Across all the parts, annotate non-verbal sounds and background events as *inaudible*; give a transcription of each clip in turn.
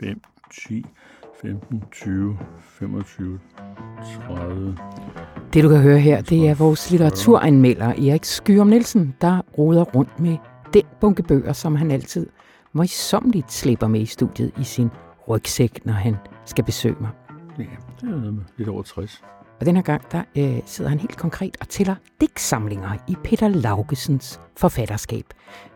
5, 10, 15, 20, 25, 30. Det du kan høre her, det er vores litteraturanmelder Erik Skyrum Nielsen, der roder rundt med den bunke bøger, som han altid møjsommeligt slipper med i studiet i sin rygsæk, når han skal besøge mig. Ja, det er noget med lidt over 60. Og den her gang, der øh, sidder han helt konkret og tæller digtsamlinger i Peter Laugesens forfatterskab.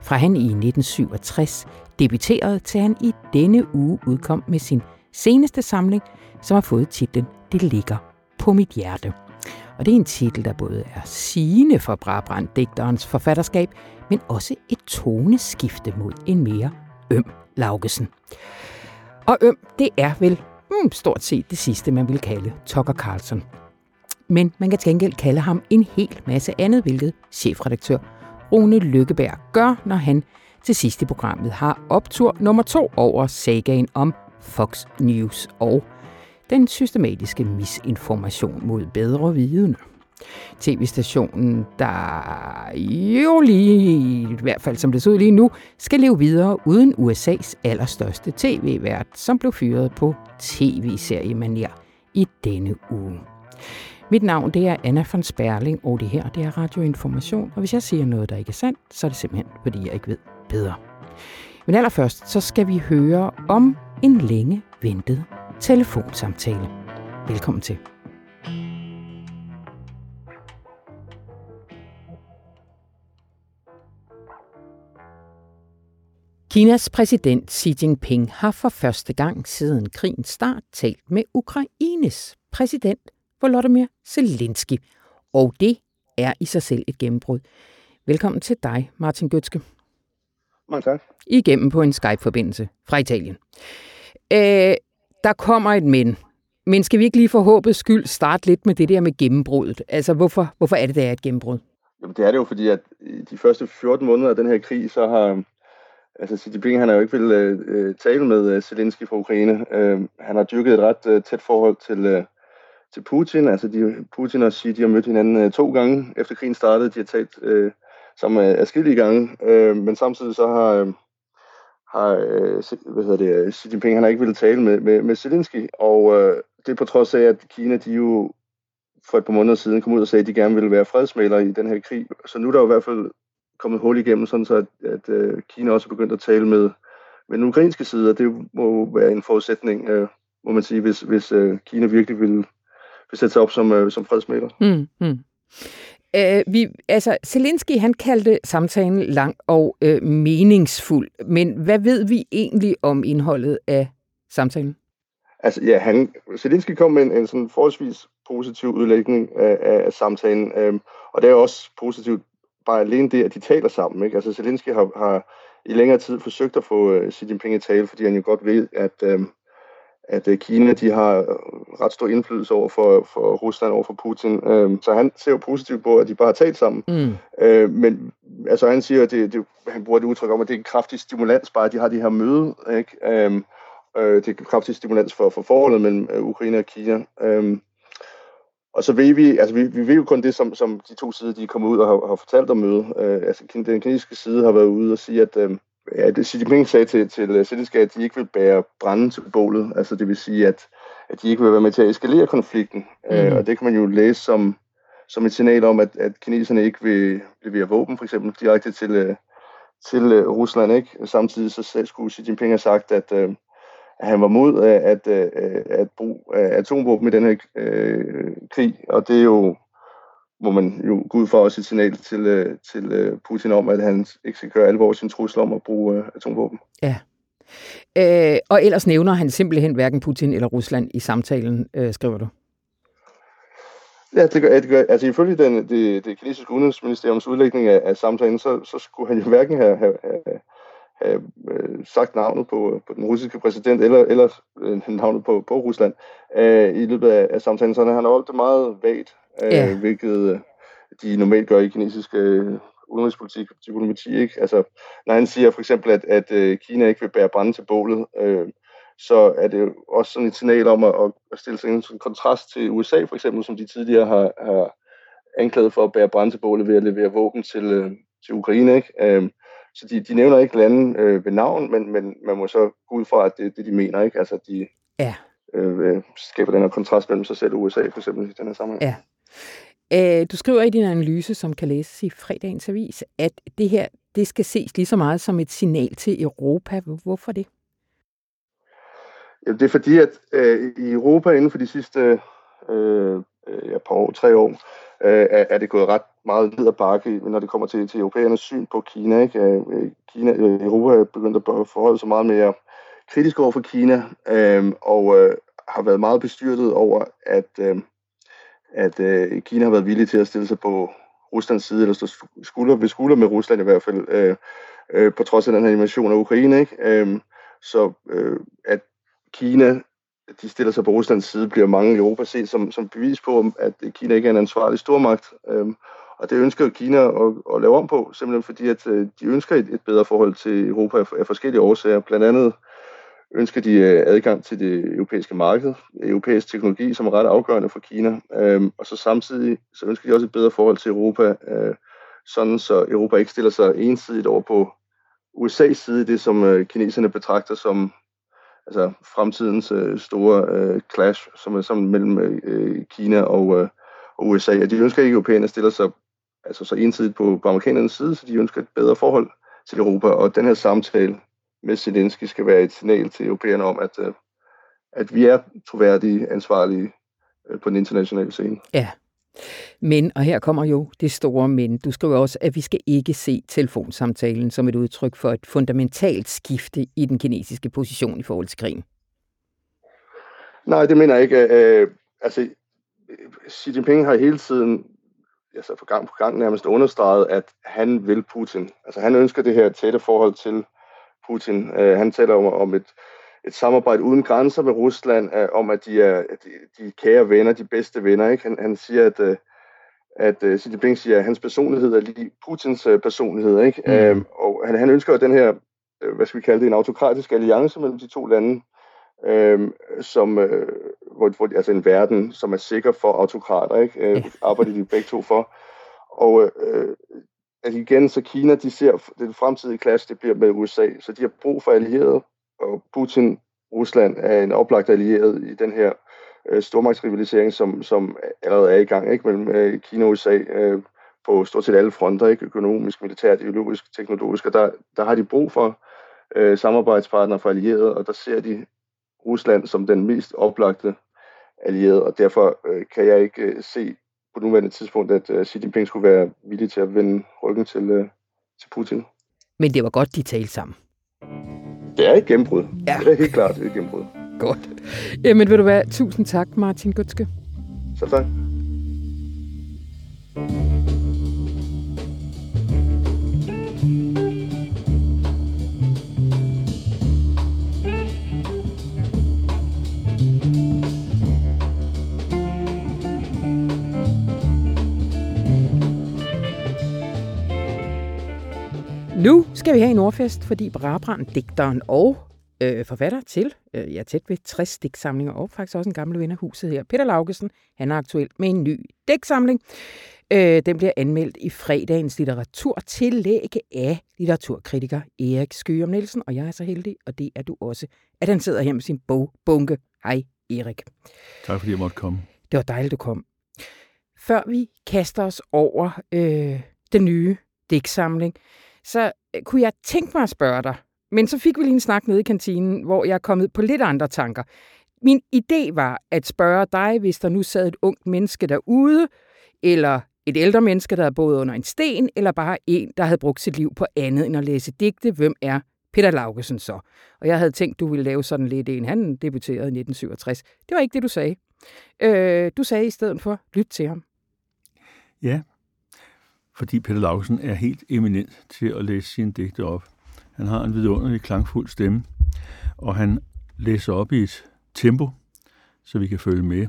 Fra han i 1967 debuterede til han i denne uge udkom med sin seneste samling, som har fået titlen Det ligger på mit hjerte. Og det er en titel, der både er sigende for Brabrand digterens forfatterskab, men også et toneskifte mod en mere øm Laugesen. Og øm, det er vel hmm, stort set det sidste, man vil kalde Tucker Carlson. Men man kan til gengæld kalde ham en hel masse andet, hvilket chefredaktør Rune Lykkeberg gør, når han til sidst i programmet har optur nummer to over sagaen om Fox News og den systematiske misinformation mod bedre vidende. TV-stationen, der jo lige, i hvert fald som det ser ud lige nu, skal leve videre uden USA's allerstørste tv-vært, som blev fyret på tv-seriemanier i denne uge. Mit navn det er Anna von Sperling, og det her det er Radioinformation, og hvis jeg siger noget, der ikke er sandt, så er det simpelthen, fordi jeg ikke ved bedre. Men allerførst, så skal vi høre om en længe ventet telefonsamtale. Velkommen til. Kinas præsident Xi Jinping har for første gang siden krigens start talt med Ukraines præsident Volodymyr Zelensky. Og det er i sig selv et gennembrud. Velkommen til dig, Martin Gøtske. Mange tak. Igennem på en Skype-forbindelse fra Italien. Øh, der kommer et men. Men skal vi ikke lige for håbets skyld starte lidt med det der med gennembruddet? Altså, hvorfor, hvorfor er det, der er et gennembrud? Jamen, det er det jo, fordi at de første 14 måneder af den her krig, så har altså Xi Jinping, han har jo ikke vil øh, tale med øh, Zelensky fra Ukraine. Øh, han har dyrket et ret øh, tæt forhold til, øh, til Putin. Altså, de, Putin og Xi, de har mødt hinanden øh, to gange efter krigen startede. De har talt øh, sammen øh, adskillige gange, øh, men samtidig så har... Øh, har øh, hvad hedder det, øh, Xi Jinping han har ikke ville tale med, med, med Zelensky, og øh, det er på trods af, at Kina de jo for et par måneder siden kom ud og sagde, at de gerne ville være fredsmalere i den her krig. Så nu er der jo i hvert fald kommet hul igennem, sådan så at, at øh, Kina også er begyndt at tale med, med den ukrainske side, og det må jo være en forudsætning, øh, må man sige, hvis, hvis øh, Kina virkelig vil, vil sætte sig op som, uh, som fredsmaler. Mm, mm. Uh, vi, altså, Zelensky han kaldte samtalen lang og uh, meningsfuld, men hvad ved vi egentlig om indholdet af samtalen? Altså, ja, han, Zelensky kom med en, en sådan forholdsvis positiv udlægning af, af, af samtalen, øhm, og det er også positivt bare alene det, at de taler sammen. Ikke? Altså, Zelensky har, har i længere tid forsøgt at få uh, Xi Jinping i tale, fordi han jo godt ved, at, øhm, at uh, Kina de har ret stor indflydelse over for, for Rusland, over for Putin. Øhm, så han ser jo positivt på, at de bare har talt sammen. Mm. Øh, men altså, han siger, at det, det, han bruger det udtryk om, at det er en kraftig stimulans, bare at de har de her møde. Ikke? Øhm, øh, det er en kraftig stimulans for, for forholdet mellem Ukraine og Kina. Øhm, og så ved vi, altså vi, vi ved jo kun det, som, som de to sider, de er kommet ud og har, har fortalt om mødet. Øh, altså den kinesiske side har været ude og sige, at øh, ja, det Xi Jinping sagde til, til Zelensky, at de ikke vil bære brænde til bålet. Altså det vil sige, at, at de ikke vil være med til at eskalere konflikten. Mm. Øh, og det kan man jo læse som, som et signal om, at, at kineserne ikke vil levere våben, for eksempel direkte til, øh, til øh, Rusland. Ikke? Samtidig så skulle Xi Jinping have sagt, at, øh, at han var mod at, at, at bruge atomvåben i den her øh, krig, og det er jo, må man jo gå ud for også et signal til, til Putin om, at han ikke skal gøre alvor sin trussel om at bruge atomvåben. Ja. Øh, og ellers nævner han simpelthen hverken Putin eller Rusland i samtalen, øh, skriver du? Ja, det gør, det gør, altså ifølge den, det, det kinesiske udenrigsministeriums udlægning af, af samtalen, så, så skulle han jo hverken have, have, have have øh, sagt navnet på, på den russiske præsident, eller, eller øh, navnet på, på Rusland, øh, i løbet af, af samtalen. Så han har holdt det meget vagt, øh, hvilket øh, de normalt gør i kinesisk øh, udenrigspolitik og diplomati. Ikke? Altså, når han siger for eksempel, at, at øh, Kina ikke vil bære brænde til bålet, øh, så er det jo også sådan et signal om at, at stille sig en sådan kontrast til USA, for eksempel, som de tidligere har, har anklaget for at bære brænde til bålet ved at levere våben til, øh, til Ukraine. Ikke? Øh, så de, de nævner ikke lande øh, ved navn, men, men man må så gå ud fra, at det er det, de mener, ikke? Altså, de ja. øh, skaber den her kontrast mellem sig selv og USA, for eksempel, i den her sammenhæng. Ja. Øh, du skriver i din analyse, som kan læses i fredagens avis, at det her det skal ses lige så meget som et signal til Europa. Hvorfor det? Ja, det er fordi, at øh, i Europa inden for de sidste øh, øh ja, par år, tre år, øh, er det gået ret meget ned ad bakke, når det kommer til, til europæernes syn på Kina. Ikke? Øh, øh, Kina øh, Europa er begyndt at forholde sig meget mere kritisk over for Kina, øh, og øh, har været meget bestyrtet over, at, øh, at øh, Kina har været villig til at stille sig på Ruslands side, eller stå skulder ved skulder med Rusland i hvert fald, øh, øh, på trods af den her invasion af Ukraine. Ikke? Øh, så øh, at Kina de stiller sig på Ruslands side, bliver mange i Europa set som, som bevis på, at Kina ikke er en ansvarlig stormagt. Øhm, og det ønsker Kina at, at lave om på, simpelthen fordi, at øh, de ønsker et, et bedre forhold til Europa af, af forskellige årsager. Blandt andet ønsker de øh, adgang til det europæiske marked, europæisk teknologi, som er ret afgørende for Kina. Øhm, og så samtidig så ønsker de også et bedre forhold til Europa, øh, sådan så Europa ikke stiller sig ensidigt over på USA's side, det som øh, kineserne betragter som altså fremtidens øh, store øh, clash, som er sammen mellem øh, øh Kina og, øh, og USA. De ønsker ikke, at europæerne stiller sig altså så ensidigt på, på amerikanernes side, så de ønsker et bedre forhold til Europa. Og den her samtale med Zelensky skal være et signal til europæerne om, at, øh, at vi er troværdige, ansvarlige øh, på den internationale scene. Ja, men, og her kommer jo det store men, du skriver også, at vi skal ikke se telefonsamtalen som et udtryk for et fundamentalt skifte i den kinesiske position i forhold til krigen. Nej, det mener jeg ikke. Øh, altså, Xi Jinping har hele tiden altså for gang på gang nærmest understreget, at han vil Putin. Altså han ønsker det her tætte forhold til Putin. Øh, han taler om, om et, et samarbejde uden grænser med Rusland, øh, om at de er de, de kære venner, de bedste venner. Ikke? Han, han siger, at, øh, at uh, Xi Jinping siger, at hans personlighed er lige Putins uh, personlighed. Ikke? Mm. Øhm, og han, han ønsker den her, uh, hvad skal vi kalde det, en autokratisk alliance mellem de to lande, øhm, som, øh, hvor, hvor, altså en verden, som er sikker for autokrater, ikke? Øh, arbejder de begge to for. Og øh, at igen, så Kina, de ser, den fremtidige klasse, det bliver med USA, så de har brug for allierede, og Putin, Rusland er en oplagt allieret i den her øh, stormagtsrivalisering, som, som allerede er i gang ikke? mellem øh, Kina og USA øh, på stort set alle fronter, ikke? økonomisk, militært, ideologisk, teknologisk, og der, der har de brug for øh, samarbejdspartnere for allierede, og der ser de Rusland som den mest oplagte allierede, og derfor øh, kan jeg ikke øh, se på nuværende tidspunkt, at øh, Xi Jinping skulle være villig til at vende ryggen til, øh, til Putin. Men det var godt, de talte sammen. Det er et gennembrud. Ja. Det er helt klart et gennembrud. Godt. Jamen vil du være, tusind tak, Martin Gutske. Så tak. Nu skal vi have en ordfest, fordi Brabrand, digteren og øh, forfatter til, øh, er tæt ved 60 digtsamlinger, og faktisk også en gammel ven af huset her, Peter Laugesen, han er aktuel med en ny digtsamling. Øh, den bliver anmeldt i fredagens litteraturtillæg af litteraturkritiker Erik Skøum Nielsen, og jeg er så heldig, og det er du også, at han sidder her med sin bogbunke. Hej Erik. Tak fordi jeg måtte komme. Det var dejligt, du kom. Før vi kaster os over øh, den nye digtsamling, så øh, kunne jeg tænke mig at spørge dig, men så fik vi lige en snak nede i kantinen, hvor jeg er kommet på lidt andre tanker. Min idé var at spørge dig, hvis der nu sad et ungt menneske derude, eller et ældre menneske, der havde boet under en sten, eller bare en, der havde brugt sit liv på andet end at læse digte. Hvem er Peter Laugesen så? Og jeg havde tænkt, du ville lave sådan lidt en. Han debuterede i 1967. Det var ikke det, du sagde. Øh, du sagde i stedet for, lyt til ham. Ja, fordi Peter Lausen er helt eminent til at læse sine digte op. Han har en vidunderlig klangfuld stemme, og han læser op i et tempo, så vi kan følge med,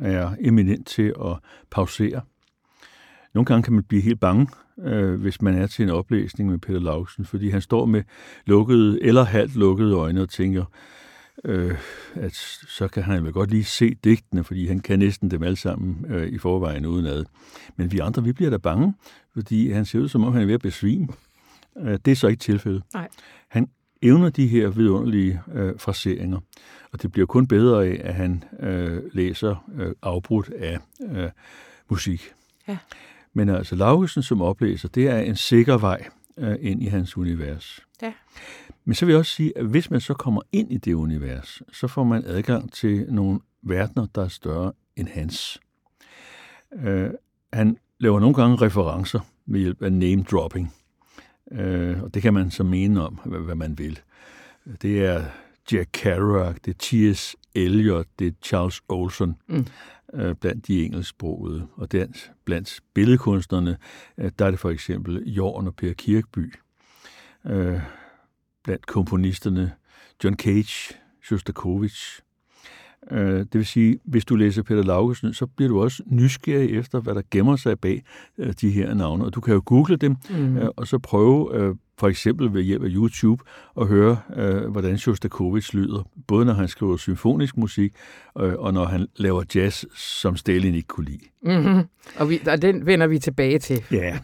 er eminent til at pausere. Nogle gange kan man blive helt bange, øh, hvis man er til en oplæsning med Peter Lausen, fordi han står med lukkede eller halvt lukkede øjne og tænker, øh, at så kan han vel godt lige se digtene, fordi han kan næsten dem alle sammen øh, i forvejen udenad. Men vi andre, vi bliver da bange, fordi han ser ud som om, han er ved at besvime. Øh, det er så ikke tilfældet. Nej. Han evner de her vidunderlige øh, fraseringer, og det bliver kun bedre af, at han øh, læser øh, afbrudt af øh, musik. Ja. Men altså, Laugesen som oplæser, det er en sikker vej øh, ind i hans univers. Ja. Men så vil jeg også sige, at hvis man så kommer ind i det univers, så får man adgang til nogle verdener, der er større end hans. Øh, han laver nogle gange referencer ved hjælp af name-dropping. Øh, og det kan man så mene om, hvad, hvad man vil. Det er Jack Kerouac, det er T.S. Eliot, det er Charles Olson, Mm. Øh, blandt de engelsksprogede. Og der, blandt billedkunstnerne, øh, der er det for eksempel Jorn og Per Kirkby. Øh, blandt komponisterne John Cage, Shostakovich. Det vil sige, hvis du læser Peter Laugesen, så bliver du også nysgerrig efter, hvad der gemmer sig bag de her navne. Og du kan jo google dem, Mm. og så prøve for eksempel ved hjælp af YouTube at høre, øh, hvordan Shostakovich lyder. Både når han skriver symfonisk musik, øh, og når han laver jazz, som Stalin ikke kunne lide. Mm-hmm. Og, vi, og den vender vi tilbage til. Ja,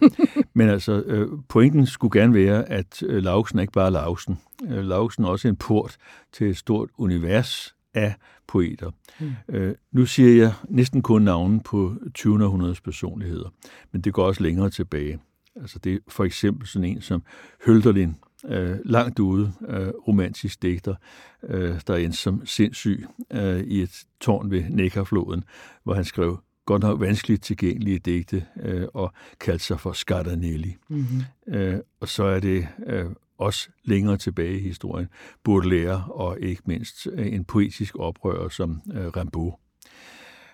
men altså, øh, pointen skulle gerne være, at øh, Laugsen er ikke bare Laugsen. Øh, Laugsen er også en port til et stort univers af poeter. Mm. Øh, nu siger jeg næsten kun navnen på 20. århundredes personligheder, men det går også længere tilbage. Altså det er for eksempel sådan en som Hölderlin, øh, langt ude, øh, romantisk digter, øh, der er en som sindssyg øh, i et tårn ved Nekkarfloden, hvor han skrev godt nok vanskeligt tilgængelige digte øh, og kaldte sig for Scardanelli. Mm-hmm. Øh, og så er det øh, også længere tilbage i historien, Baudelaire og ikke mindst øh, en poetisk oprører som øh, Rimbaud.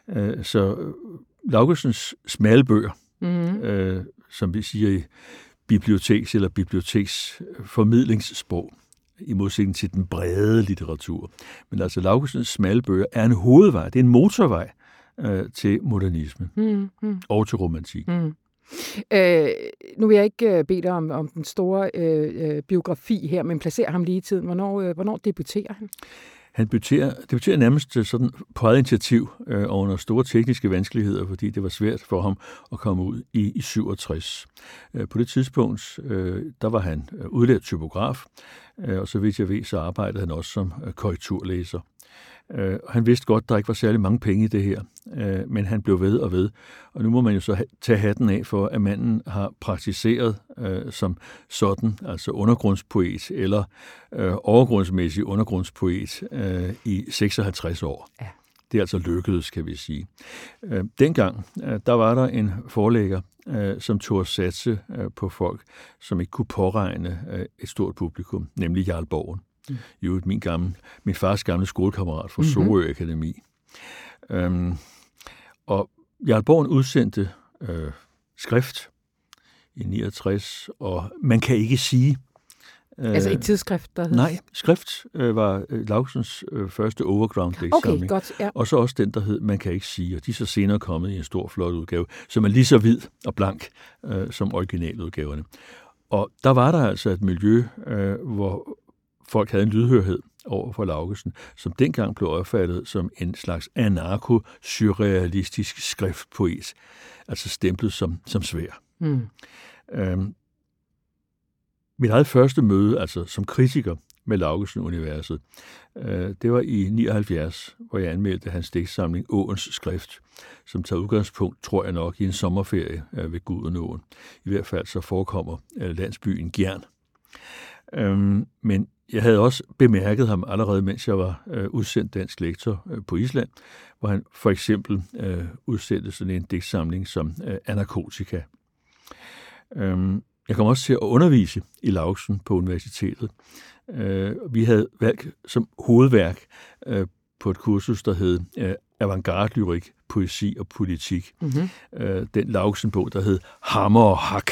Øh, så øh, Laugesens smalle bøger, Mm-hmm. øh, som vi siger i biblioteks- eller biblioteksformidlingssprog, i modsætning til den brede litteratur. Men altså Laugesens smalle bøger er en hovedvej, det er en motorvej øh, til modernisme Mm-hmm. og til romantik. Mm. Øh, nu vil jeg ikke øh, bede dig om, om den store øh, øh, biografi her, men placer ham lige i tiden. Hvornår, øh, hvornår debuterer han? Han debuterer, debuterer nærmest sådan på eget initiativ øh, og under store tekniske vanskeligheder, fordi det var svært for ham at komme ud i, i 67. Øh, på det tidspunkt, øh, der var han øh, udlært typograf, øh, og så vidt jeg ved, så arbejdede han også som øh, korrekturlæser. Øh, han vidste godt, der ikke var særlig mange penge i det her, øh, men han blev ved og ved. Og nu må man jo så tage hatten af for, at manden har praktiseret øh, som sådan, altså undergrundspoet eller øh, overgrundsmæssig undergrundspoet øh, i 56 år. Ja. Det er altså lykkedes, kan vi sige. Øh, dengang, øh, der var der en forlægger, øh, som tog satse øh, på folk, som ikke kunne påregne øh, et stort publikum, nemlig Jarl Borgen. Mm. Jo, min, gamle, min fars gamle skolekammerat fra Mhm. mm-hmm. Sorø Akademi. Øhm, og Jarl Borgen udsendte øh, skrift i 69, og man kan ikke sige... Øh, Altså et tidsskrift, der hedder... Nej, skrift øh, var øh, Laugsens øh, første overground Okay, digtsamling. godt. Ja. Og så også den, der hed Man kan ikke sige, og de er så senere kommet i en stor, flot udgave, som er lige så hvid og blank øh, som originaludgaverne. Og der var der altså et miljø, øh, hvor folk havde en lydhørhed over for Laugesen, som dengang blev opfattet som en slags anarko-surrealistisk skriftpoet, altså stemplet som, som svær. Mm. Øhm, mit eget første møde, altså som kritiker med Laugesen-universet, øh, det var i 79, hvor jeg anmeldte hans digtsamling Åens Skrift, som tager udgangspunkt, tror jeg nok, i en sommerferie øh, ved Gudenåen. I hvert fald så forekommer øh, landsbyen Gjern. Øhm, men jeg havde også bemærket ham allerede, mens jeg var øh, udsendt dansk lektor øh, på Island, hvor han for eksempel øh, udsendte sådan en digtsamling som øh, Anarkotika. Øhm, jeg kom også til at undervise i Laugsen på universitetet. Øh, vi havde valgt som hovedværk øh, på et kursus, der hed øh, Avantgarde-lyrik, poesi og politik. Mm-hmm. Øh, den Laugsen-bog, der hed Hammer og Hak.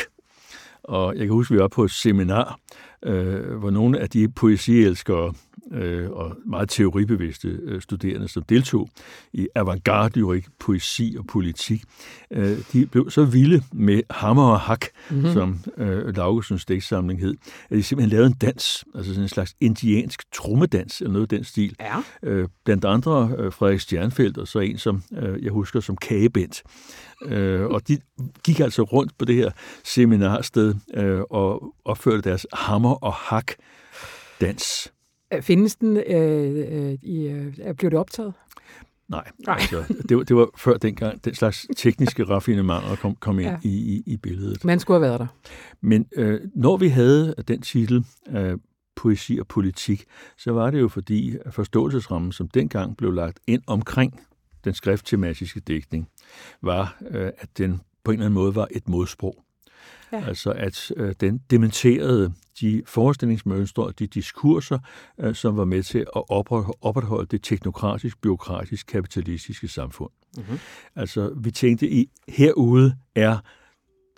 Og jeg kan huske, at vi var på et seminar, øh, hvor nogle af de poesielskere, øh, og meget teoribevidste øh, studerende, som deltog i avantgarde poesi og politik, øh, de blev så vilde med hammer og hak, mm-hmm. som øh, Laugesens digtsamling hed, at de simpelthen lavede en dans, altså sådan en slags indiansk trummedans, eller noget af den stil. Ja. Øh, blandt andre øh, Frederik Stjernfeldt, og så en, som øh, jeg husker som Kagebent. Øh, og de gik altså rundt på det her seminarsted øh, og opførte deres hammer og hak dans. Findes den? Øh, øh, i, øh, blev det optaget? Nej, Nej. Altså, det, var, det var før dengang den slags tekniske *laughs* raffinementer kom, kom ind ja. i, i, i billedet. Man skulle have været der. Men øh, når vi havde den titel, øh, poesi og politik, så var det jo fordi forståelsesrammen, som dengang blev lagt ind omkring den skrifttematiske dækning, var, øh, at den på en eller anden måde var et modsprog. Ja. Altså at øh, den dementerede de forestillingsmønstre og de diskurser, øh, som var med til at opretholde det teknokratisk, byråkratisk, kapitalistiske samfund. Mm-hmm. Altså vi tænkte i, herude er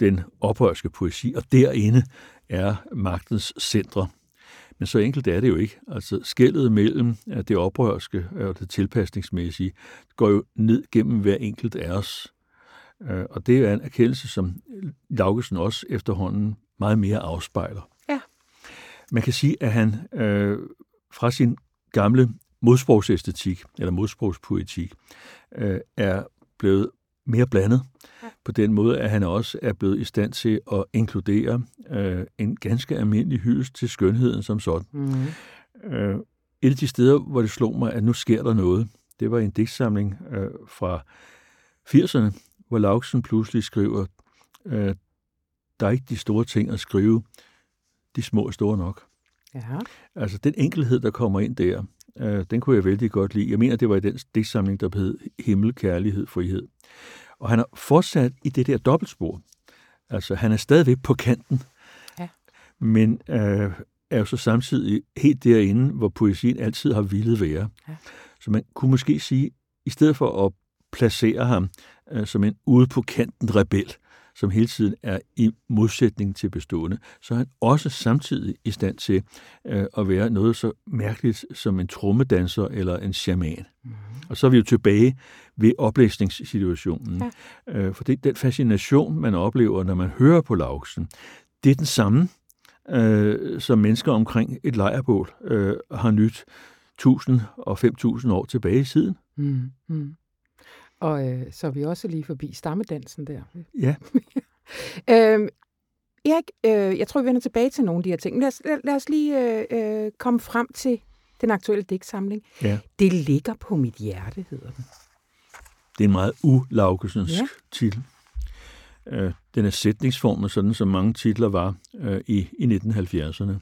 den oprørske poesi, og derinde er magtens centre. Men så enkelt er det jo ikke. Altså skældet mellem øh, det oprørske og det tilpasningsmæssige går jo ned gennem hver enkelt af os. Øh, og det er en erkendelse, som Laugesen også efterhånden meget mere afspejler. Man kan sige, at han øh, fra sin gamle modsprogsæstetik, eller modsprogspoetik, øh, er blevet mere blandet ja. på den måde, at han også er blevet i stand til at inkludere øh, en ganske almindelig hyldest til skønheden som sådan. Mm. Øh, et af de steder, hvor det slog mig, at nu sker der noget, det var en digtsamling øh, fra 80'erne, hvor Lauksen pludselig skriver, øh, der er ikke de store ting at skrive, de små er store nok. Ja. Altså den enkelhed, der kommer ind der, øh, den kunne jeg vældig godt lide. Jeg mener, det var i den digtsamling, der hed Himmel, Kærlighed, Frihed. Og han har fortsat i det der dobbeltspor. Altså han er stadigvæk på kanten, ja. men øh, er jo så samtidig helt derinde, hvor poesien altid har ville være. Ja. Så man kunne måske sige, i stedet for at placere ham øh, som en ude på kanten rebel, som hele tiden er i modsætning til bestående, så er han også samtidig i stand til øh, at være noget så mærkeligt som en trommedanser eller en shaman. Mm. Og så er vi jo tilbage ved oplæsningssituationen. Ja. Øh, for det, den fascination, man oplever, når man hører på Lauksen, det er den samme, øh, som mennesker omkring et lejrbål øh, har nyt 1000 og 5000 år tilbage i tiden. Mm. Mm. Og øh, så er vi også lige forbi stammedansen der. Ja. *laughs* øhm, Erik, øh, jeg tror, vi vender tilbage til nogle af de her ting. Lad os, lad, lad os lige øh, øh, komme frem til den aktuelle digtsamling. Ja. Det ligger på mit hjerte, hedder den. Det er en meget ulaukesensk ja. titel. Øh, den er sætningsformet, sådan som mange titler var øh, i, i 1970'erne.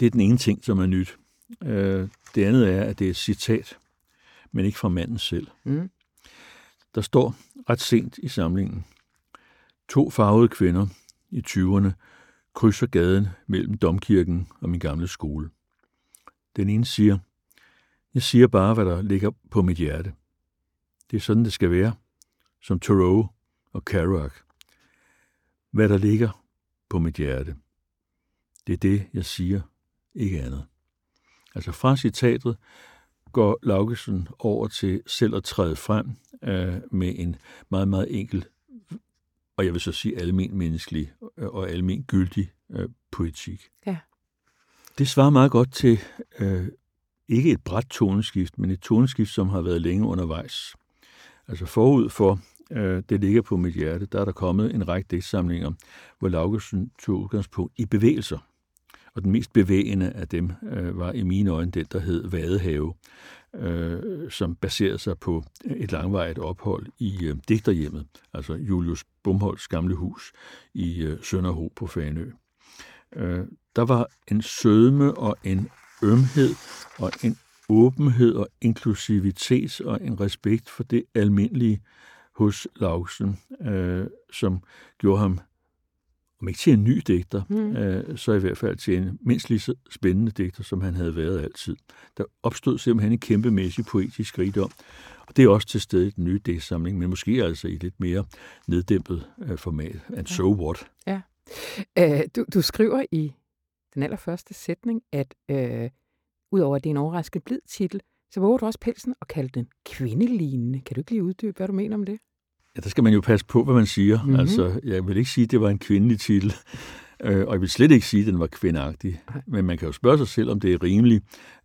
Det er den ene ting, som er nyt. Øh, det andet er, at det er et citat men ikke fra manden selv. Mm. Der står ret sent i samlingen, to farvede kvinder i 20'erne krydser gaden mellem domkirken og min gamle skole. Den ene siger, jeg siger bare, hvad der ligger på mit hjerte. Det er sådan, det skal være, som Thoreau og Kerouac. Hvad der ligger på mit hjerte. Det er det, jeg siger, ikke andet. Altså fra citatet går Laugesen over til selv at træde frem øh, med en meget, meget enkel, og jeg vil så sige almen menneskelig øh, og almen gyldig øh, poetik. Ja. Det svarer meget godt til øh, ikke et bræt toneskift, men et toneskift, som har været længe undervejs. Altså forud for øh, det ligger på mit hjerte, der er der kommet en række digtsamlinger, hvor Laugesen tog udgangspunkt i bevægelser. Og den mest bevægende af dem øh, var i mine øjne den, der hed Vadehave, øh, som baserede sig på et langvarigt ophold i øh, digterhjemmet, altså Julius Bumholds gamle hus i øh, Sønderho på Fanø. Øh, der var en sødme og en ømhed og en åbenhed og inklusivitet og en respekt for det almindelige hos Lausen, øh, som gjorde ham om ikke til en ny digter, mm. øh, så i hvert fald til en mindst lige så spændende digter, som han havde været altid. Der opstod simpelthen en kæmpemæssig poetisk rigdom, og det er også til stede i den nye digtsamling, men måske altså i lidt mere neddæmpet øh, format. And ja. so what? Ja. Øh, du, du skriver i den allerførste sætning, at øh, udover at det er en overraskende blid titel, så våger du også pelsen og kalde den kvindelignende. Kan du ikke lige uddybe, hvad du mener om det? Ja, der skal man jo passe på, hvad man siger. Mm-hmm. Altså, jeg vil ikke sige, at det var en kvindelig titel, øh, og jeg vil slet ikke sige, at den var kvindagtig. Men man kan jo spørge sig selv, om det er rimeligt,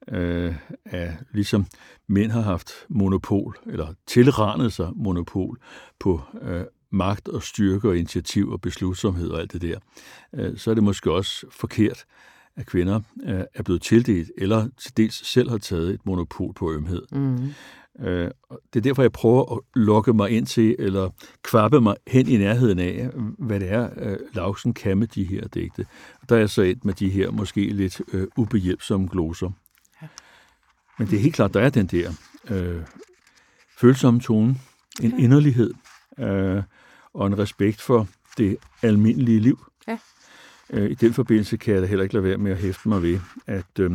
øh, at ligesom mænd har haft monopol, eller tilrandet sig monopol på øh, magt og styrke og initiativ og beslutsomhed og alt det der, øh, så er det måske også forkert, at kvinder øh, er blevet tildelt, eller til dels selv har taget et monopol på ømhed. Mm. Øh, det er derfor, jeg prøver at lokke mig ind til, eller kvappe mig hen i nærheden af, hvad det er, øh, Lausen kan med de her digte. Der er så et med de her måske lidt øh, ubehjælpsomme gloser. Men det er helt klart, der er den der øh, følsomme tone, en ja. inderlighed øh, og en respekt for det almindelige liv. Ja. Øh, I den forbindelse kan jeg da heller ikke lade være med at hæfte mig ved, at øh,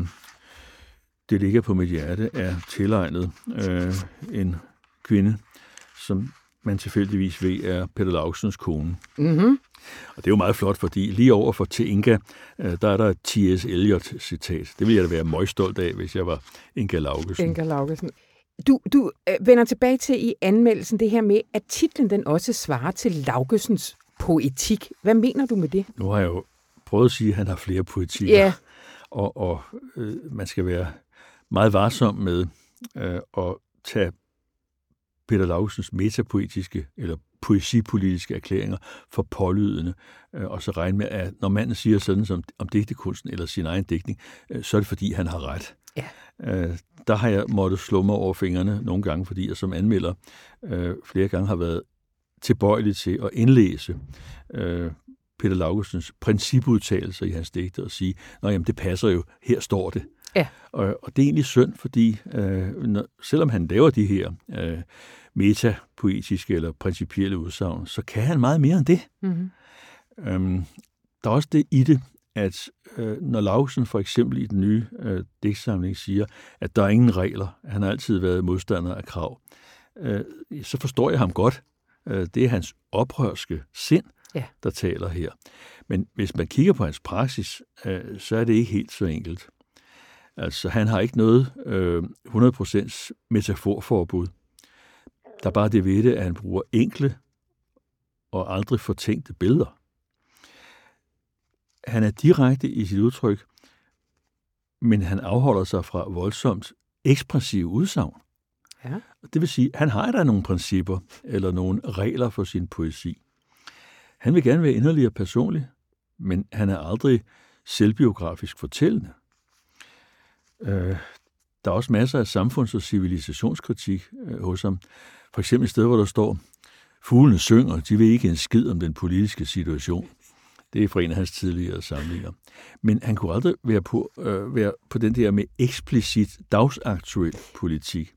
det ligger på mit hjerte, er tilegnet øh, en kvinde, som man tilfældigvis ved er Peter Lausens kone. Mm-hmm. Og det er jo meget flot, fordi lige over for til Inga, øh, der er der et T.S. Eliot-citat. Det ville jeg da være meget stolt af, hvis jeg var Inga Laugesen. Inga Laugesen. Du, du øh, vender tilbage til i anmeldelsen det her med, at titlen den også svarer til Laugesens poetik. Hvad mener du med det? Nu har jeg jo prøvet at sige, at han har flere poetikker. Ja. Og, og øh, man skal være meget varsom med øh, at tage Peter Lausens metapoetiske eller poesipolitiske erklæringer for pålydende, øh, og så regne med, at når manden siger sådan som om digtekunsten eller sin egen digtning, øh, så er det fordi, han har ret. Ja. Øh, der har jeg måttet slå mig over fingrene nogle gange, fordi jeg som anmelder øh, flere gange har været tilbøjelig til at indlæse øh, Peter Laugusens principudtalelser i hans digte og sige, at det passer jo, her står det. Ja. Og, og det er egentlig synd, fordi øh, når, selvom han laver de her øh, metapoetiske eller principielle udsagn, så kan han meget mere end det. Mm-hmm. Øhm, der er også det i det, at øh, når Lausen for eksempel i den nye øh, digtsamling siger, at der er ingen regler, han har altid været modstander af krav, øh, så forstår jeg ham godt. Øh, det er hans oprørske sind, ja. der taler her. Men hvis man kigger på hans praksis, øh, så er det ikke helt så enkelt. Altså, han har ikke noget øh, 100% metaforforbud. Der er bare det ved det, at han bruger enkle og aldrig fortænkte billeder. Han er direkte i sit udtryk, men han afholder sig fra voldsomt ekspressive udsagn. Ja. Det vil sige, at han har der nogle principper eller nogle regler for sin poesi. Han vil gerne være inderlig og personlig, men han er aldrig selvbiografisk fortællende. Øh, der er også masser af samfunds- og civilisationskritik øh, hos ham. For eksempel et sted, hvor der står, fuglene synger, de ved ikke en skid om den politiske situation. Det er fra en af hans tidligere samlinger. Men han kunne aldrig være på, øh, være på den der med eksplicit dagsaktuel politik.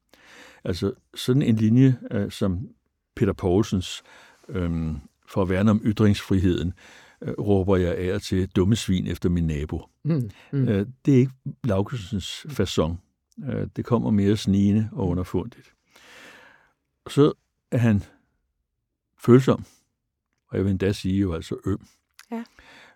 Altså sådan en linje, øh, som Peter Poulsens, øh, for at værne om ytringsfriheden, øh, råber jeg af til dumme svin efter min nabo. Mm, mm. Øh, det er ikke Laugensens façon. Øh, det kommer mere snigende og underfundigt. Så er han følsom, og jeg vil endda sige jo altså øm. Ja.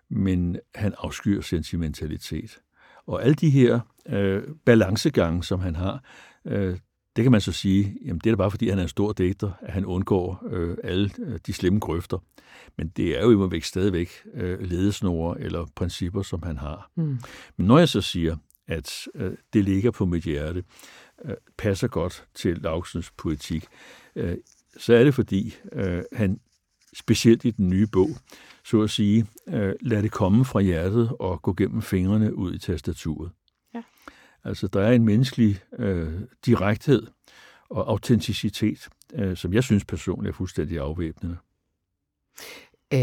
Men han afskyr sentimentalitet. Og alle de her øh, balancegange, som han har, øh, det kan man så sige, jamen det er da bare fordi, han er en stor digter, at han undgår øh, alle øh, de slemme grøfter. Men det er jo imod væk stadigvæk øh, ledesnore eller principper, som han har. Mm. Men når jeg så siger, at øh, det ligger på mit hjerte, øh, passer godt til Laugsens poetik, øh, så er det fordi, øh, han specielt i den nye bog, så at sige, øh, lad det komme fra hjertet og gå gennem fingrene ud i tastaturet. Altså, der er en menneskelig øh, direkthed og autenticitet, øh, som jeg synes personligt er fuldstændig afvæbnende. Øh,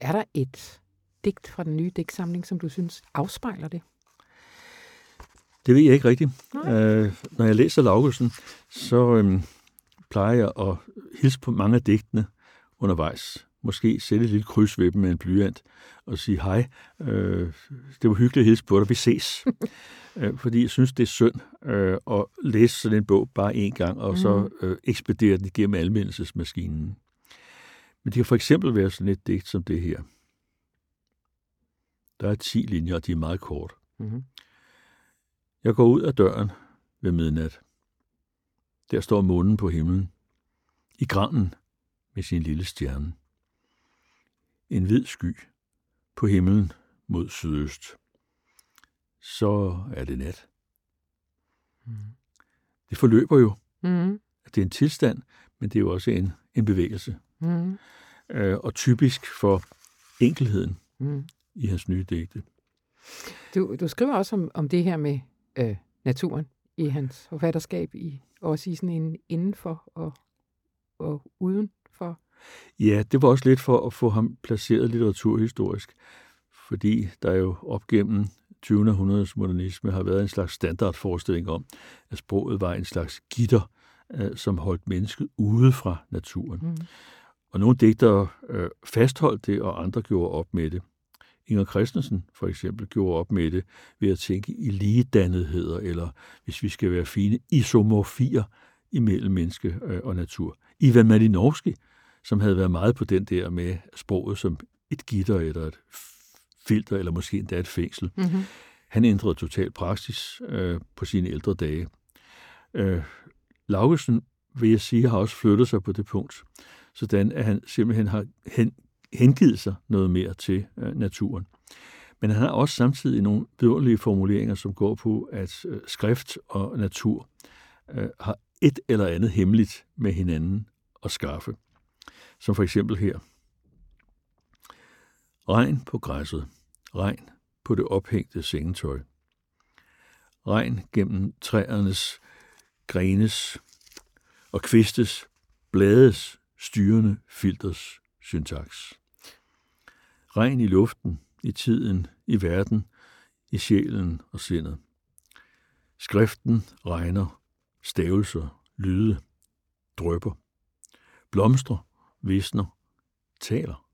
er der et digt fra den nye digtsamling, som du synes afspejler det? Det ved jeg ikke rigtigt. Øh, når jeg læser Laugesen, så øh, plejer jeg at hilse på mange af digtene undervejs. Måske sætte et lille kryds ved dem med en blyant og sige hej. Øh, det var hyggeligt at hilse på dig. Vi ses. *laughs* øh, fordi jeg synes, det er synd øh, at læse sådan en bog bare en gang, og mm. så øh, ekspedere den igennem almindelsesmaskinen. Men det kan for eksempel være sådan et digt som det her. Der er 10 linjer, og de er meget kort. Mm. Jeg går ud af døren ved midnat. Der står månen på himlen. I granen med sin lille stjerne. En hvid sky på himlen mod sydøst. Så er det nat. Mm. Det forløber jo. Mm. Det er en tilstand, men det er jo også en, en bevægelse. Mm. Øh, og typisk for enkelheden Mm. i hans nye digte. Du, du skriver også om, om det her med øh, naturen i hans forfatterskab, i, også i sådan en indenfor og, og udenfor. Ja, det var også lidt for at få ham placeret litteraturhistorisk, fordi der jo op gennem 20. århundredes modernisme har været en slags standardforestilling om, at sproget var en slags gitter, øh, som holdt mennesket ude fra naturen. Mm. Og nogle digtere øh, fastholdt det, og andre gjorde op med det. Inger Christensen for eksempel gjorde op med det ved at tænke i ligedannetheder, eller hvis vi skal være fine, isomorfier imellem menneske øh, og natur. Ivan Malinowski, som havde været meget på den der med sproget som et gitter eller et filter, eller måske endda et fængsel. Mm-hmm. Han ændrede total praksis øh, på sine ældre dage. Øh, Laugesen, vil jeg sige, har også flyttet sig på det punkt, sådan at han simpelthen har hen, hengivet sig noget mere til øh, naturen. Men han har også samtidig nogle vidunderlige formuleringer, som går på, at øh, skrift og natur øh, har et eller andet hemmeligt med hinanden at skaffe. Som for eksempel her. Regn på græsset. Regn på det ophængte sengetøj. Regn gennem træernes, grenes og kvistes, blades, styrende filters syntaks. Regn i luften, i tiden, i verden, i sjælen og sindet. Skriften regner, stavelser, lyde, drøber, blomstrer, visner, taler.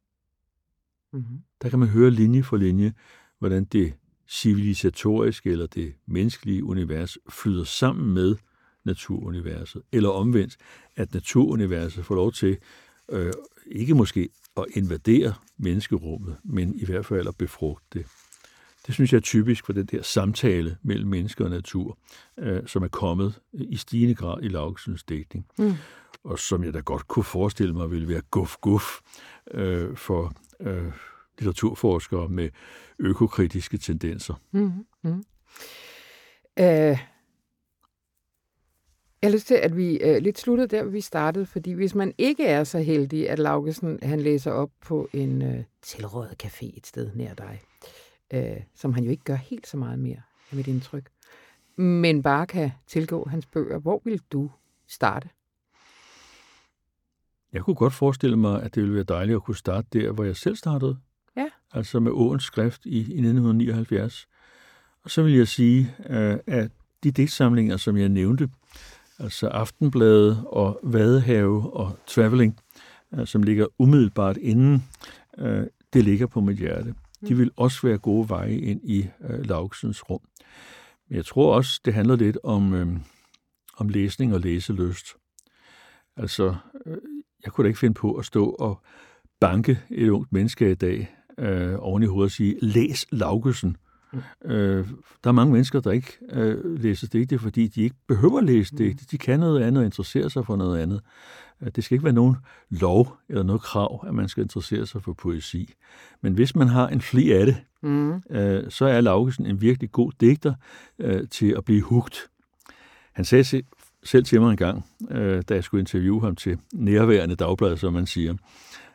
Mm-hmm. Der kan man høre linje for linje, hvordan det civilisatoriske eller det menneskelige univers flyder sammen med naturuniverset. Eller omvendt, at naturuniverset får lov til øh, ikke måske at invadere menneskerummet, men i hvert fald at befrugte det. Det synes jeg er typisk for den der samtale mellem mennesker og natur, øh, som er kommet i stigende grad i Laugsens dækning. Mm. Og som jeg da godt kunne forestille mig ville være guf-guf øh, for øh, litteraturforskere med økokritiske tendenser. Mm-hmm. Øh, jeg har lyst til, at vi uh, lidt sluttede der, hvor vi startede, fordi hvis man ikke er så heldig, at Laugesen han læser op på en øh, uh, tilrådet café et sted nær dig, uh, som han jo ikke gør helt så meget mere, er mit indtryk, men bare kan tilgå hans bøger, hvor vil du starte? Jeg kunne godt forestille mig, at det ville være dejligt at kunne starte der, hvor jeg selv startede. Ja. Altså med Åens skrift i, i 1979. Og så vil jeg sige, øh, at de digtsamlinger, som jeg nævnte, altså Aftenbladet og Vadehave og Traveling, øh, som ligger umiddelbart inden, øh, det ligger på mit hjerte. De vil også være gode veje ind i Laugsens rum. Men jeg tror også, det handler lidt om, om læsning og læselyst. Altså, jeg kunne da ikke finde på at stå og banke et ungt menneske i dag øh, oven i hovedet og sige, læs Laugesen. Mm. Øh, der er mange mennesker, der ikke øh, læser digte, fordi de ikke behøver at læse digte. De kan noget andet og interesserer sig for noget andet. Øh, Det skal ikke være nogen lov eller noget krav, at man skal interessere sig for poesi. Men hvis man har en fli af det, Mm. øh, så er Laugesen en virkelig god digter øh, til at blive hugt. Han sagde selv til mig en gang, øh, da jeg skulle interviewe ham til nærværende dagblad, som man siger,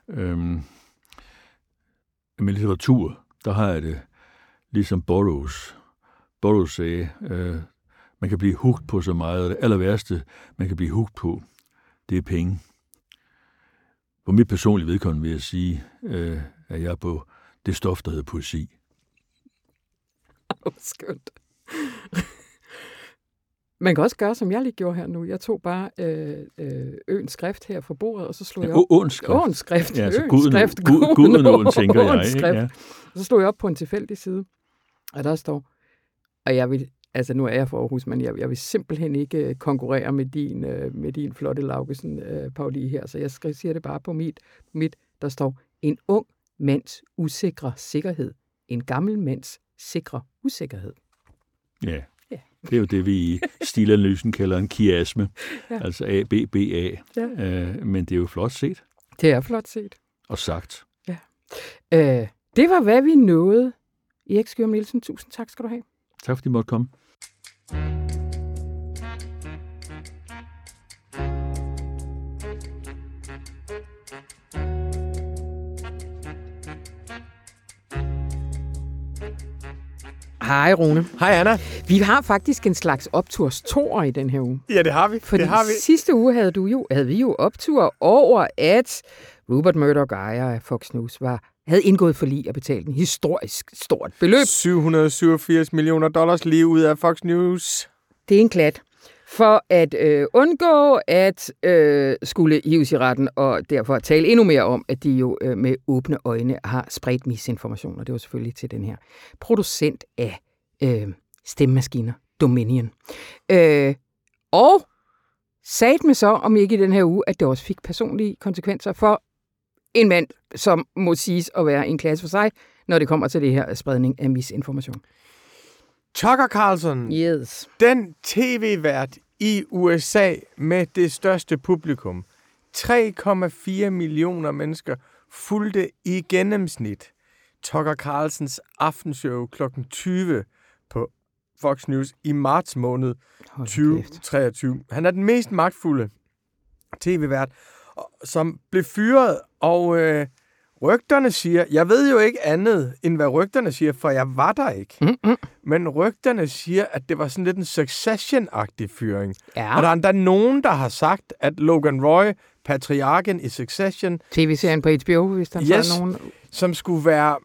øh, med litteratur, der har jeg det ligesom Burroughs. Burroughs sagde, øh, man kan blive hugt på så meget, og det aller værste, man kan blive hugt på, det er penge. På mit personlige vedkommende vil jeg sige, øh, at jeg er på det stof, der hedder poesi. Skønt. Man kan også gøre, som jeg lige gjorde her nu. Jeg tog bare øh, øh, øens skrift her fra bordet, og så slog jeg op. Åens skrift. Åens skrift. Ja, altså guden, skrift. gud, guden åen, tænker jeg. Ikke? Ja. Og så slog jeg op på en tilfældig side, og der står, og jeg vil, altså nu er jeg fra Aarhus, men jeg, jeg vil simpelthen ikke øh, konkurrere med din, øh, med din flotte Laugesen øh, Pauli her, så jeg skal, siger det bare på mit, mit, der står, en ung mands usikre sikkerhed, en gammel mands sikre usikkerhed. ja. Ja. Det er jo det, vi i stilanalysen kalder en kiasme. Ja. Ja. Altså A, B, B, A. Ja. Øh, men det er jo flot set Det er flot set. og sagt. Øh, det var, hvad vi nåede. Erik Skjørm Nielsen, tusind tak skal du have. Tak fordi I måtte komme. Hej Rune. Hej Anna. Vi har faktisk en slags opturstorer i den her uge. Ja, det har vi. Fordi det har vi. sidste uge havde, du jo, havde vi jo optur over, at Rupert Murdoch, ejer af Fox News, var, havde indgået for lige at betale en historisk stort beløb. 787 millioner dollars lige ud af Fox News. Det er en klat. For at øh, undgå at øh, skulle hives i retten, og derfor tale endnu mere om, at de jo øh, med åbne øjne har spredt misinformation, og det var selvfølgelig til den her producent af øh, stemmemaskiner, Dominion. Øh, og sagde med så, om ikke i den her uge, at det også fik personlige konsekvenser for en mand, som må siges at være en klasse for sig, når det kommer til det her spredning af misinformation. Tucker Carlson, Yes. den tv-vært i USA med det største publikum. 3,4 millioner mennesker fulgte i gennemsnit Tucker Carlsons aftenshow kl. 20 på Fox News i marts måned Hold da kæft. 2023. Han er den mest magtfulde tv-vært, som blev fyret, og øh, rygterne siger, jeg ved jo ikke andet, end hvad rygterne siger, for jeg var der ikke. Mm-mm. Men rygterne siger, at det var sådan lidt en Succession-agtig fyring. Ja. Og der er endda nogen, der har sagt, at Logan Roy, patriarken i Succession, TV-serien på HBO, hvis der Yes. er nogen... som skulle være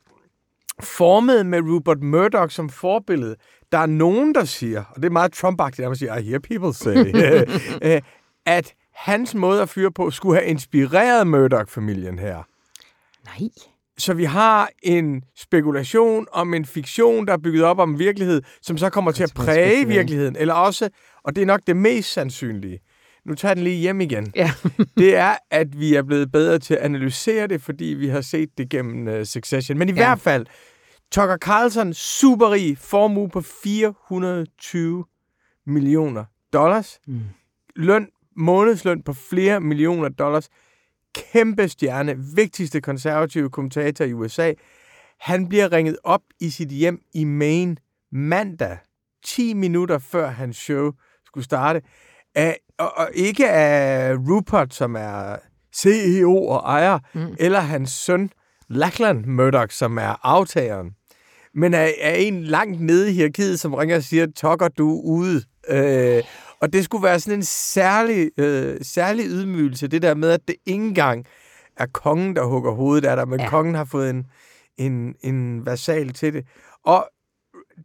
formet med Rupert Murdoch som forbillede. Der er nogen, der siger, og det er meget Trump-agtigt, at man siger, I hear people say, *laughs* *laughs* øh, at hans måde at fyre på skulle have inspireret Murdoch-familien her. Nej. Så vi har en spekulation om en fiktion, der er bygget op om virkelighed, som så kommer til at præge virkeligheden. Eller også, og det er nok det mest sandsynlige, nu tager den lige hjem igen, Ja. *laughs* det er, at vi er blevet bedre til at analysere det, fordi vi har set det gennem uh, Succession. Men i ja. hvert fald, Tucker Carlson, superrig, formue på 420 millioner dollars. Mm. Løn, månedsløn på flere millioner dollars. Kæmpe stjerne, vigtigste konservative kommentator i USA. Han bliver ringet op i sit hjem i Maine mandag, 10 minutter før hans show skulle starte. Af, og, og ikke af Rupert, som er CEO og ejer, Mm. eller hans søn, Lachlan Murdoch, som er aftageren, men af, af en langt nede i hierarkiet, som ringer og siger, Tucker, du ude. Øh, og det skulle være sådan en særlig, øh, særlig ydmygelse, det der med, at det ikke engang er kongen, der hugger hovedet af dig, men Ja. kongen har fået en, en, en versal til det. Og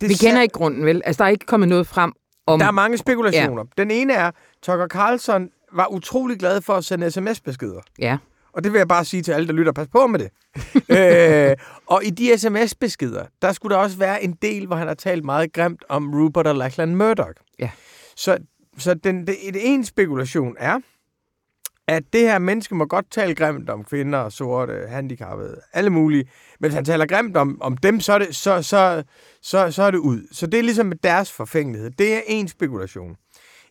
det Vi kender ikke grunden, vel? Altså, der er ikke kommet noget frem om... der er mange spekulationer. Ja. Den ene er, Tucker Carlson var utrolig glad for at sende sms-beskeder. Ja. Og det vil jeg bare sige til alle, der lytter, pas på med det. *laughs* øh, og i de sms-beskeder, der skulle der også være en del, hvor han har talt meget grimt om Rupert og Lachlan Murdoch. Ja. Så, så den, det, ene spekulation er, at det her menneske må godt tale grimt om kvinder, sorte, handicappede, alle mulige. Men hvis han taler grimt om, om dem, så er, det, så, så, så, så er det ud. Så det er ligesom deres forfængelighed. Det er en spekulation.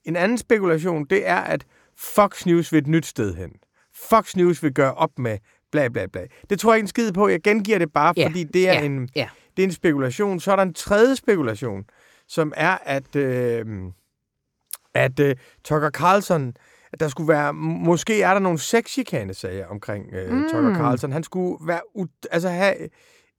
En anden spekulation, det er, at Fox News vil et nyt sted hen. Fox News vil gøre op med bla bla bla. Det tror jeg ikke en skid på. Jeg gengiver det bare, Ja, fordi det er, ja, en, ja. det er en spekulation. Så er der en tredje spekulation, som er, at, øh, at øh, Tucker Carlson, at der skulle være, måske er der nogle sexchikane-sager omkring øh, mm. Tucker Carlson. Han skulle være, altså have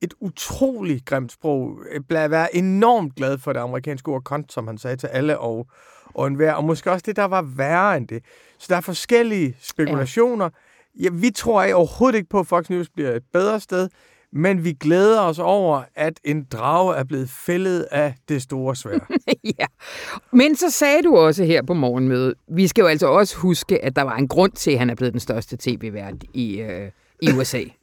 et utroligt grimt sprog, øh, være enormt glad for det amerikanske ord kont, som han sagde til alle og, og enhver, og måske også det, der var værre end det. Så der er forskellige spekulationer. Ja. Ja, vi tror ikke, overhovedet ikke på, at Fox News bliver et bedre sted, men vi glæder os over, at en drage er blevet fældet af det store svær. *laughs* ja. Men så sagde du også her på morgenmødet, vi skal jo altså også huske, at der var en grund til, at han er blevet den største tv-vært i, øh, i USA. *laughs*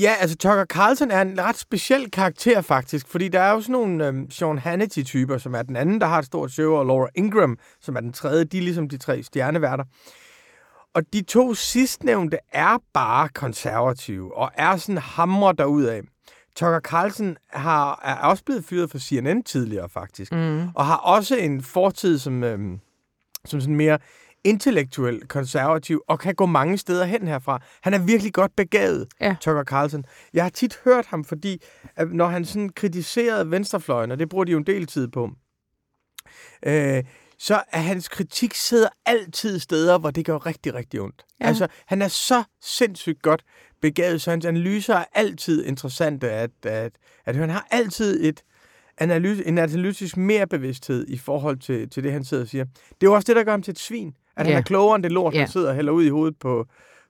Ja, altså Tucker Carlson er en ret speciel karakter faktisk, fordi der er jo sådan nogle øhm, Sean Hannity-typer, som er den anden, der har et stort show, og Laura Ingram, som er den tredje, de er ligesom de tre stjerneværter. Og de to sidstnævnte er bare konservative, og er sådan hamre derudad. Tucker Carlson har, er også blevet fyret for CNN tidligere, faktisk. Mm. Og har også en fortid som, øhm, som sådan mere intellektuel konservativ, og kan gå mange steder hen herfra. Han er virkelig godt begavet, Ja. Tucker Carlson. Jeg har tit hørt ham, fordi at når han sådan kritiserede venstrefløjen, og det bruger de jo en del tid på, øh, så er hans kritik sidder altid steder, hvor det gør rigtig, rigtig ondt. Ja. Altså, han er så sindssygt godt begavet, så hans analyser er altid interessante at, at, at. Han har altid et analyse, en analytisk mere bevidsthed i forhold til, til det, han sidder og siger. Det er jo også det, der gør ham til et svin. At Ja. han er klogere end det lort, Ja. han sidder og hælder ud i hovedet på,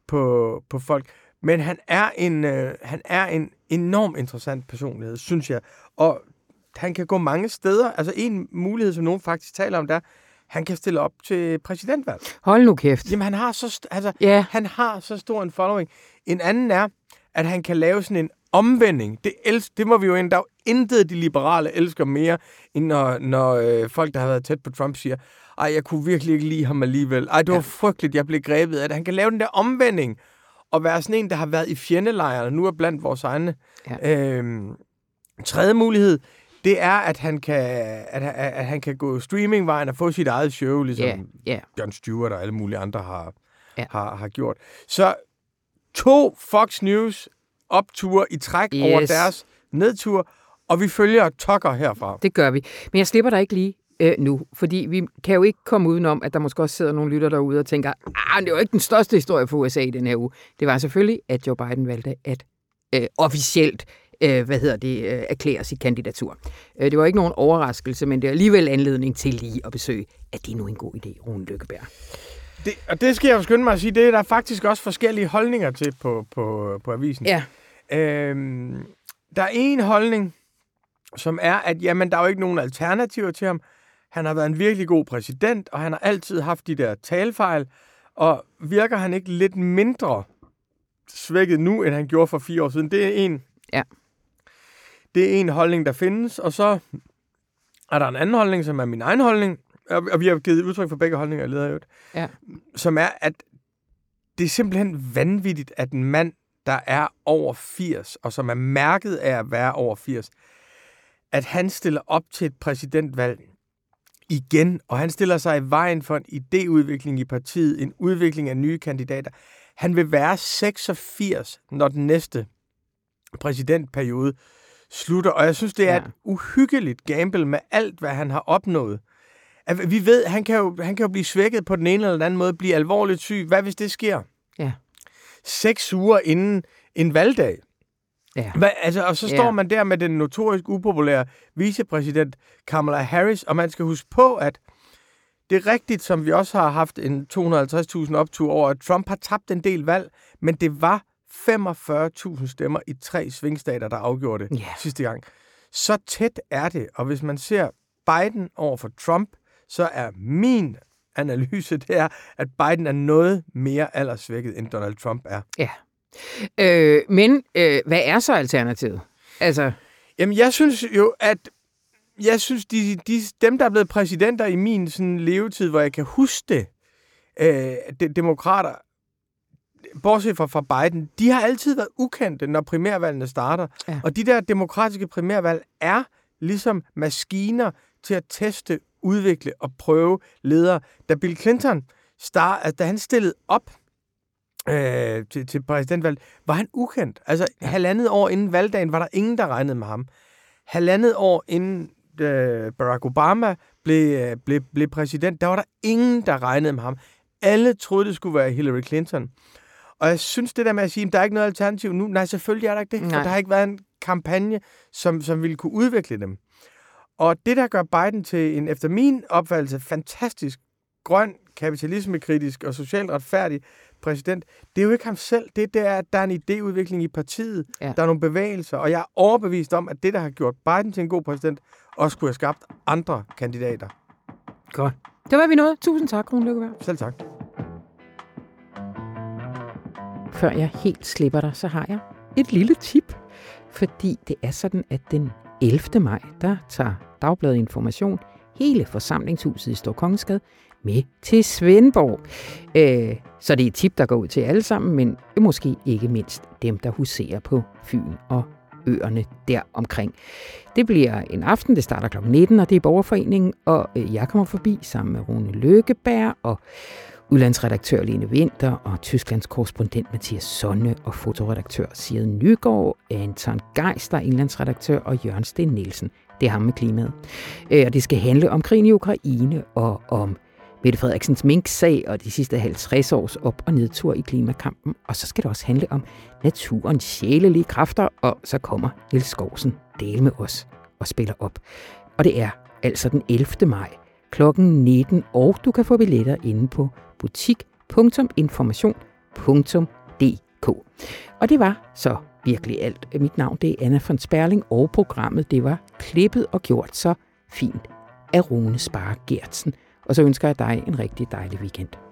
på, på folk. Men han er, en, øh, han er en enorm interessant personlighed, synes jeg. Og han kan gå mange steder. Altså en mulighed, som nogen faktisk taler om, der han kan stille op til præsidentvalg. Hold nu kæft. Jamen, han har så, altså, Ja, han har så stor en following. En anden er, at han kan lave sådan en omvending. Det, els- det må vi jo ind. Der er jo intet, de liberale elsker mere, end når, når øh, folk, der har været tæt på Trump, siger, ej, jeg kunne virkelig ikke lide ham alligevel. Ej, det var Ja. frygteligt, jeg blev grebet af det. Han kan lave den der omvending, og være sådan en, der har været i fjendelejrene, nu er blandt vores egne. Ja. Øhm, tredje mulighed, det er, at han kan, at, at, at han kan gå streamingvejen og få sit eget show, ligesom ja, ja. John Stewart og alle mulige andre har, ja. har, har gjort. Så to Fox News opture i træk yes. over deres nedtur, og vi følger Tucker herfra. Det gør vi. Men jeg slipper dig ikke lige øh, nu, fordi vi kan jo ikke komme udenom, at der måske også sidder nogle lytter derude og tænker, ah, det var ikke den største historie for USA i den her uge. Det var selvfølgelig, at Joe Biden valgte at øh, officielt øh, hvad hedder det, øh, erklære sit kandidatur. Øh, det var ikke nogen overraskelse, men det er alligevel anledning til lige at besøge, at det er nu en god idé, Rune Lykkeberg. Det, og det skal jeg skynde mig at sige, det er der faktisk også forskellige holdninger til på, på, på avisen. Ja, Øhm, der er en holdning, som er, at jamen, der er jo ikke nogen alternativer til ham. Han har været en virkelig god præsident, og han har altid haft de der talfejl. Og virker han ikke lidt mindre svækket nu, end han gjorde for fire år siden? Det er en, Ja. Det er en holdning, der findes. Og så er der en anden holdning, som er min egen holdning. Og vi har givet udtryk for begge holdninger, jeg leder jo. Ja. Som er, at det er simpelthen vanvittigt, at en mand, der er over 80, og som er mærket af at være over 80, at han stiller op til et præsidentvalg igen, og han stiller sig i vejen for en idéudvikling i partiet, en udvikling af nye kandidater. Han vil være 86, når den næste præsidentperiode slutter, og jeg synes, det er Ja. ja. et uhyggeligt gamble med alt, hvad han har opnået. At vi ved, han kan, jo, han kan jo blive svækket på den ene eller den anden måde, blive alvorligt syg. Hvad hvis det sker? Ja. Seks uger inden en valgdag. ja. Hvad, altså, og så Ja. står man der med den notorisk upopulære vicepræsident Kamala Harris, og man skal huske på, at det er rigtigt, som vi også har haft en 250.000 optur over, at Trump har tabt en del valg, men det var 45.000 stemmer i tre svingstater, der afgjorde det Ja. sidste gang. Så tæt er det, og hvis man ser Biden over for Trump, så er min analyse, det er, at Biden er noget mere aldersvækket, end Donald Trump er. ja. Øh, men øh, hvad er så alternativet? Altså, Jamen, jeg synes jo, at jeg synes, de, de, dem, der er blevet præsidenter i min sådan, levetid, hvor jeg kan huske det, øh, de, demokrater, bortset fra, fra Biden, de har altid været ukendte, når primærvalgene starter. Ja. Og de der demokratiske primærvalg er ligesom maskiner til at teste, udvikle og prøve ledere. Da Bill Clinton, star, altså, da han stillede op øh, til, til præsidentvalget, var han ukendt. Altså ja. halvandet år inden valgdagen var der ingen, der regnede med ham. Halvandet år inden øh, Barack Obama blev, øh, blev, blev præsident, der var der ingen, der regnede med ham. Alle troede, det skulle være Hillary Clinton. Og jeg synes det der med at sige, at der er ikke noget alternativ nu. Nej, selvfølgelig er der ikke det, for Nej. der har ikke været en kampagne, som, som ville kunne udvikle dem. Og det, der gør Biden til en, efter min opfattelse, fantastisk grøn, kapitalismekritisk og socialt retfærdig præsident, det er jo ikke ham selv. Det, det er, at der er en idéudvikling i partiet. Ja. Der er nogle bevægelser, og jeg er overbevist om, at det, der har gjort Biden til en god præsident, også kunne have skabt andre kandidater. godt. Det var vi nået. Tusind tak, Rune Lykkeberg. Selv tak. Før jeg helt slipper dig, så har jeg et lille tip. Fordi det er sådan, at den 11. maj, der tager Dagbladet Information hele forsamlingshuset i Storkongensgade med til Svendborg. Øh, så det er et tip, der går ud til alle sammen, men måske ikke mindst dem, der huserer på Fyn og øerne der omkring. Det bliver en aften, det starter kl. 19, og det er Borgerforeningen, og øh, jeg kommer forbi sammen med Rune Løkkeberg og udlandsredaktør Lene Winter og Tysklands korrespondent Mathias Sonne og fotoredaktør Sire Nygaard, Anton Geister, indlandsredaktør og Jørgen Sten Nielsen. Det er ham med klimaet. Øh, og det skal handle om krigen i Ukraine og om Mette Frederiksens Mink-sag og de sidste 50 års op- og nedtur i klimakampen. Og så skal det også handle om naturens sjælelige kræfter, og så kommer Niels Skovsen del med os og spiller op. Og det er altså den 11. maj klokken 19, og du kan få billetter inde på butik.information.dk. Og det var så virkelig alt. Mit navn det er Anna von Sperling, og programmet det var klippet og gjort så fint af Rune Spare Gertsen. Og så ønsker jeg dig en rigtig dejlig weekend.